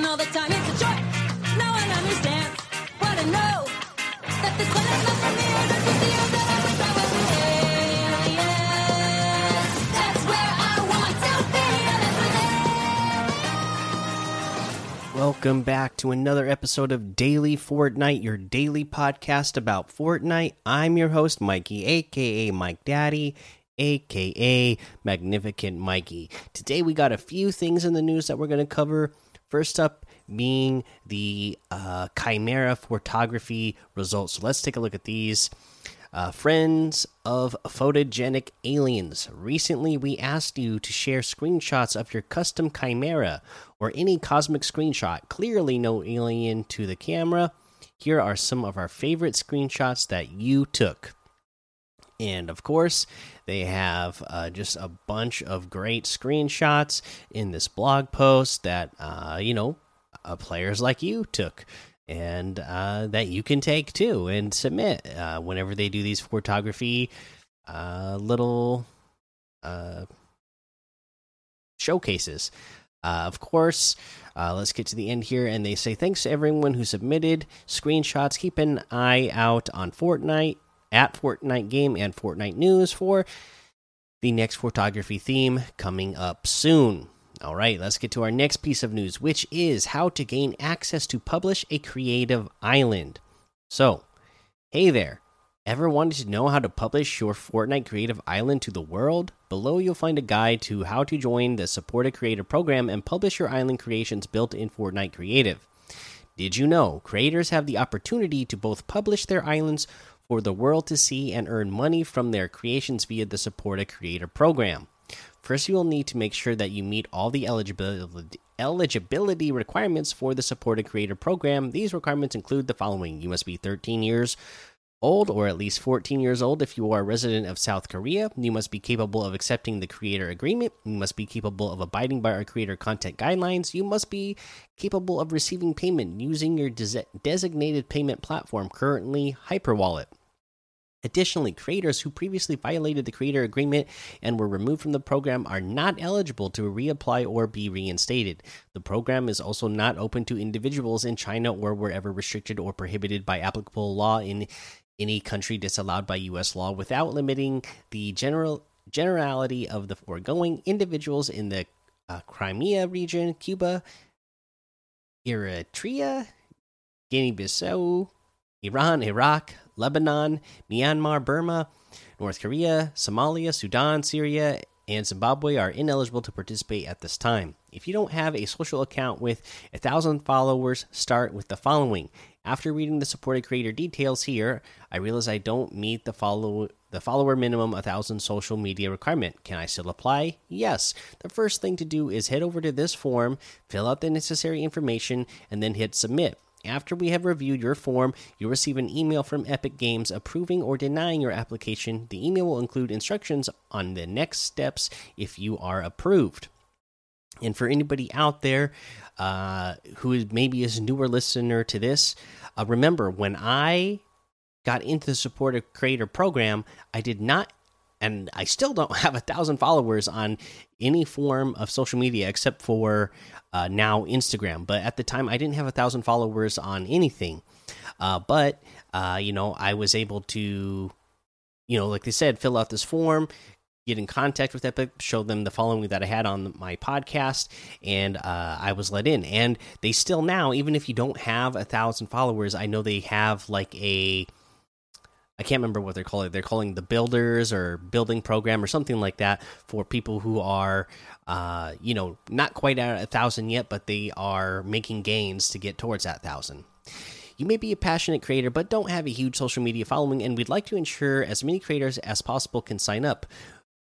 all the time. It's a understands what I know. That this one is not for me. The I. And Welcome back to another episode of Daily Fortnite, your daily podcast about Fortnite. I'm your host, Mikey, aka Mike Daddy, aka Magnificent Mikey. Today we got a few things in the news that we're going to cover. First up being the uh, Kymera photography results. So let's take a look at these. Uh, friends of photogenic aliens. Recently, we asked you to share screenshots of your custom Kymera or any cosmic screenshot. Clearly, no alien to the camera. Here are some of our favorite screenshots that you took. And of course, they have uh, just a bunch of great screenshots in this blog post that, uh, you know, uh, players like you took and uh, that you can take too and submit uh, whenever they do these photography uh, little showcases. Uh, of course, uh, let's get to the end here. And they say thanks to everyone who submitted screenshots. Keep an eye out on Fortnite at Fortnite Game and Fortnite News for the next photography theme coming up soon. All right, let's get to our next piece of news, which is how to gain access to publish a creative island. So, hey there. Ever wanted to know how to publish your Fortnite Creative Island to the world? Below, you'll find a guide to how to join the Support a Creator program and publish your island creations built in Fortnite Creative. Did you know creators have the opportunity to both publish their islands for the world to see and earn money from their creations via the Support a Creator program? First, you will need to make sure that you meet all the eligibility eligibility requirements for the Support a Creator program. These requirements include the following: you must be 13 years old or at least 14 years old if you are a resident of South Korea. You must be capable of accepting the creator agreement. You must be capable of abiding by our creator content guidelines. You must be capable of receiving payment using your des designated payment platform, currently Hyperwallet. Additionally, creators who previously violated the creator agreement and were removed from the program are not eligible to reapply or be reinstated. The program is also not open to individuals in China or wherever restricted or prohibited by applicable law in any country disallowed by U.S. law without limiting the general generality of the foregoing. Individuals in the uh, Crimea region, Cuba, Eritrea, Guinea-Bissau, Iran, Iraq, Lebanon, Myanmar, Burma, North Korea, Somalia, Sudan, Syria, and Zimbabwe are ineligible to participate at this time. If you don't have a social account with a thousand followers, start with the following. After reading the supported creator details here, I realize I don't meet the follow the follower minimum a thousand social media requirement. Can I still apply? Yes. The first thing to do is head over to this form, fill out the necessary information, and then hit submit. After we have reviewed your form, you'll receive an email from Epic Games approving or denying your application. The email will include instructions on the next steps if you are approved. And for anybody out there uh, who is maybe is a newer listener to this, uh, remember when I got into the support a creator program, I did not, and I still don't have a thousand followers on any form of social media except for uh, now Instagram. But at the time, I didn't have a thousand followers on anything. Uh, but uh, you know, I was able to, you know, like they said, fill out this form, get in contact with Epic, show them the following that I had on my podcast, and uh, I was let in. And they still now, even if you don't have a thousand followers, I know they have like a I can't remember what they're calling. They're calling the builders or building program or something like that for people who are, uh, you know, not quite at a thousand yet, but they are making gains to get towards that thousand. You may be a passionate creator, but don't have a huge social media following, and we'd like to ensure as many creators as possible can sign up.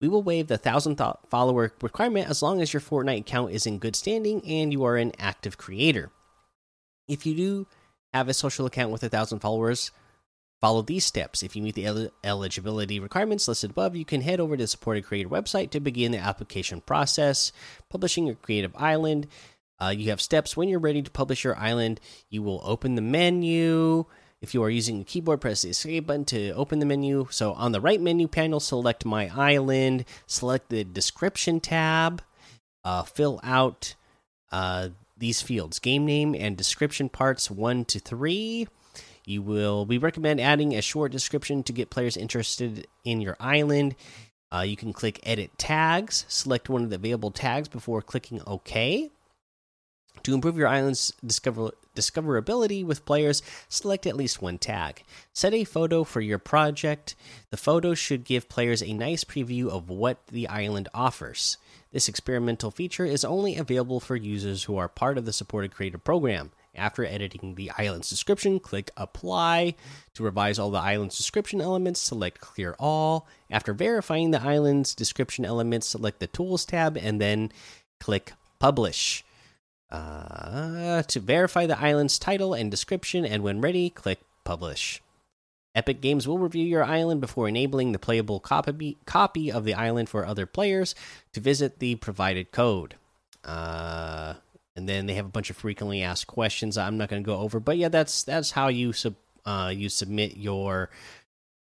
We will waive the thousand follower requirement as long as your Fortnite account is in good standing and you are an active creator. If you do have a social account with a thousand followers, follow these steps. If you meet the el eligibility requirements listed above, you can head over to the supported creator website to begin the application process, publishing your creative island. Uh, you have steps when you're ready to publish your island. You will open the menu. If you are using a keyboard, press the escape button to open the menu. So on the right menu panel, select My Island, select the description tab, uh, fill out uh, these fields game name and description parts 1 to 3. You will we recommend adding a short description to get players interested in your island. Uh, you can click edit tags, select one of the available tags before clicking OK. To improve your island's discover discoverability with players, select at least one tag. Set a photo for your project. The photo should give players a nice preview of what the island offers. This experimental feature is only available for users who are part of the supported creator program. After editing the island's description, click Apply. To revise all the island's description elements, select Clear All. After verifying the island's description elements, select the Tools tab and then click Publish. Uh, to verify the island's title and description, and when ready, click Publish. Epic Games will review your island before enabling the playable copy, copy of the island for other players to visit the provided code. Uh, and then they have a bunch of frequently asked questions. I'm not going to go over, but yeah, that's that's how you sub uh, you submit your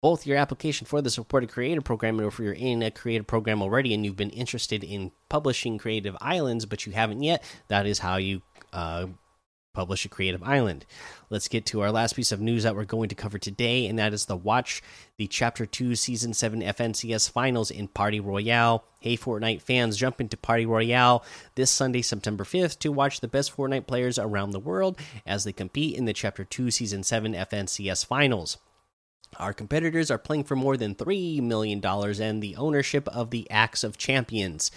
both your application for the supported creator program or if you're in a creative program already and you've been interested in publishing creative islands but you haven't yet that is how you uh, publish a creative island. Let's get to our last piece of news that we're going to cover today and that is the watch the chapter 2 season 7 fncs finals in party royale. Hey fortnite fans jump into party royale this sunday september 5th to watch the best fortnite players around the world as they compete in the chapter 2 season 7 fncs finals. Our competitors are playing for more than $3 million and the ownership of the Axe of Champions.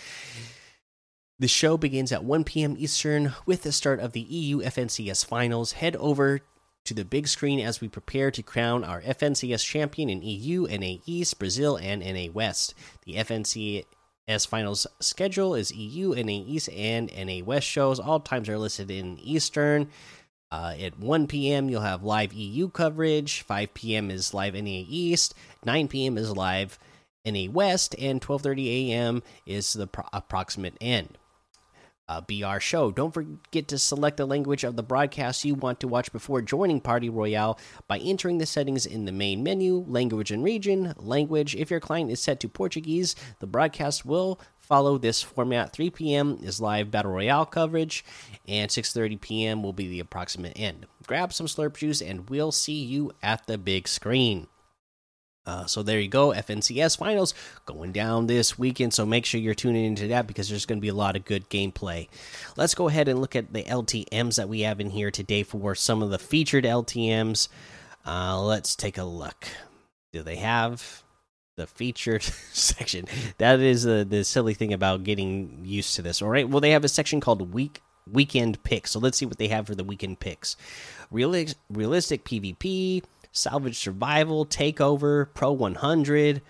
The show begins at 1 p.m. Eastern with the start of the EU FNCS finals. Head over to the big screen as we prepare to crown our FNCS champion in EU, NA East, Brazil, and NA West. The FNCS finals schedule is EU, NA East, and NA West shows. All times are listed in Eastern. Uh, at 1 p.m., you'll have live EU coverage. 5 p.m. is live NA East. 9 p.m. is live NA West, and 12:30 a.m. is the approximate end. Uh, BR show. Don't forget to select the language of the broadcast you want to watch before joining Party Royale by entering the settings in the main menu, language and region, language. If your client is set to Portuguese, the broadcast will follow this format 3 p.m is live battle royale coverage and 6.30 p.m will be the approximate end grab some slurp juice and we'll see you at the big screen uh, so there you go fncs finals going down this weekend so make sure you're tuning into that because there's going to be a lot of good gameplay let's go ahead and look at the ltms that we have in here today for some of the featured ltms uh, let's take a look do they have the featured section. That is uh, the silly thing about getting used to this. All right. Well, they have a section called week weekend picks. So let's see what they have for the weekend picks. Reali realistic PvP, salvage survival, takeover, pro 100,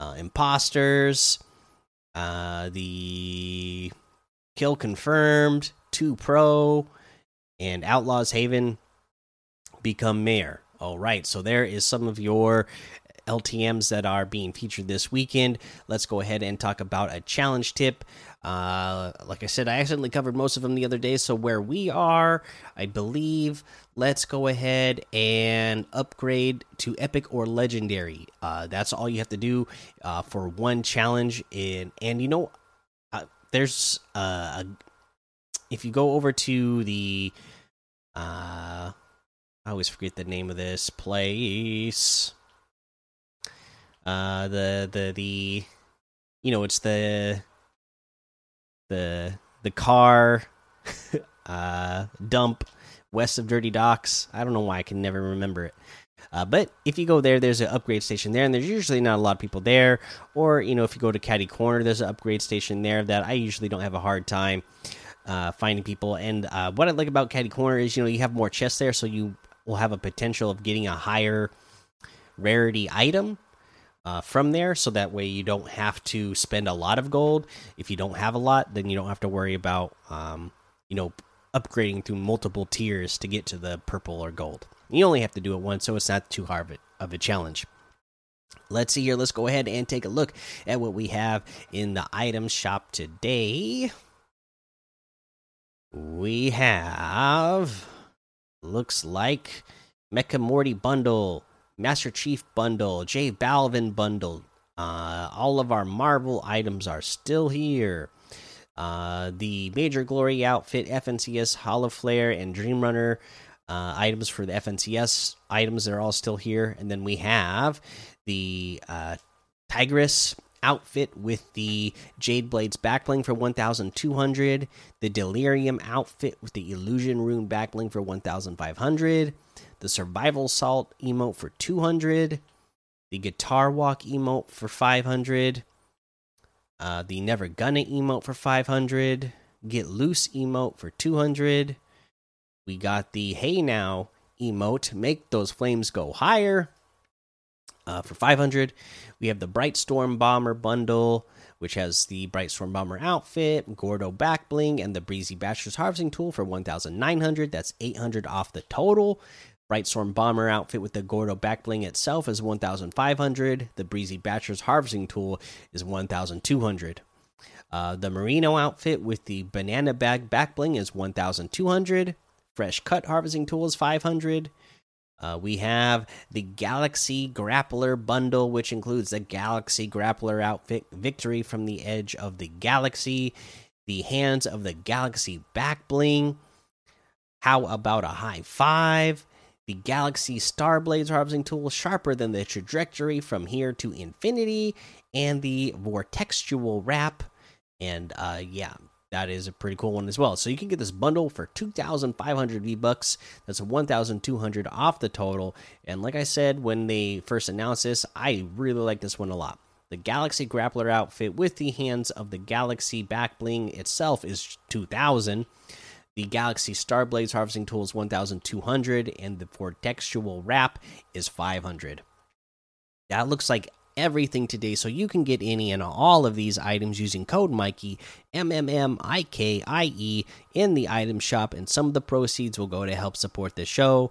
uh, imposters, uh, the kill confirmed, two pro, and outlaws haven become mayor. All right, so there is some of your LTMs that are being featured this weekend. Let's go ahead and talk about a challenge tip. Uh, like I said, I accidentally covered most of them the other day. So where we are, I believe, let's go ahead and upgrade to epic or legendary. Uh, that's all you have to do uh, for one challenge. In and you know, uh, there's uh, a, if you go over to the uh, I always forget the name of this place uh the the the you know it's the the the car uh dump west of dirty docks. I don't know why i can never remember it. Uh, but if you go there there's an upgrade station there and there's usually not a lot of people there. Or you know if you go to Catty Corner there's an upgrade station there that i usually don't have a hard time uh, finding people. And uh, what i like about Catty Corner is you know you have more chests there so you will have a potential of getting a higher rarity item uh, from there so that way you don't have to spend a lot of gold. If you don't have a lot then you don't have to worry about um, you know upgrading through multiple tiers to get to the purple or gold. You only have to do it once so it's not too hard of, of a challenge. Let's see here. Let's go ahead and take a look at what we have in the item shop today. We have looks like mecha morty bundle Master Chief bundle, J Balvin bundle. Uh, all of our Marvel items are still here. Uh, the Major Glory outfit, FNCS Hollow Flare, and Dream Runner uh, items for the FNCS items. They're all still here. And then we have the uh, Tigress outfit with the Jade Blades backbling for 1200, the Delirium outfit with the Illusion Rune backbling for 1500, the Survival Salt emote for 200, the Guitar Walk emote for 500, uh, the Never Gonna emote for 500, Get Loose emote for 200. We got the Hey Now emote, make those flames go higher uh, for 500. We have the Bright Storm Bomber bundle, which has the Bright Storm Bomber outfit, Gordo back bling, and the Breezy Bachelor's harvesting tool for 1,900. That's 800 off the total. Bright Storm Bomber outfit with the Gordo back bling itself is 1,500. The Breezy Bachelor's harvesting tool is 1,200. Uh, the Merino outfit with the Banana Bag back bling is 1,200. Fresh Cut harvesting tool is 500. Uh, we have the Galaxy Grappler bundle, which includes the Galaxy Grappler outfit, Victory from the Edge of the Galaxy, the Hands of the Galaxy back bling. How about a high five? The Galaxy Starblades harvesting tool, sharper than the trajectory from here to infinity, and the Vortextual wrap. And uh, yeah, that is a pretty cool one as well. So you can get this bundle for 2,500 V bucks. That's 1,200 off the total. And like I said when they first announced this, I really like this one a lot. The Galaxy Grappler outfit with the hands of the Galaxy back bling itself is 2,000. The Galaxy Starblades harvesting tool is 1,200, and the Vortextual wrap is 500. That looks like everything today, so you can get any and all of these items using code Mikey M M M I K I E in the item shop, and some of the proceeds will go to help support the show.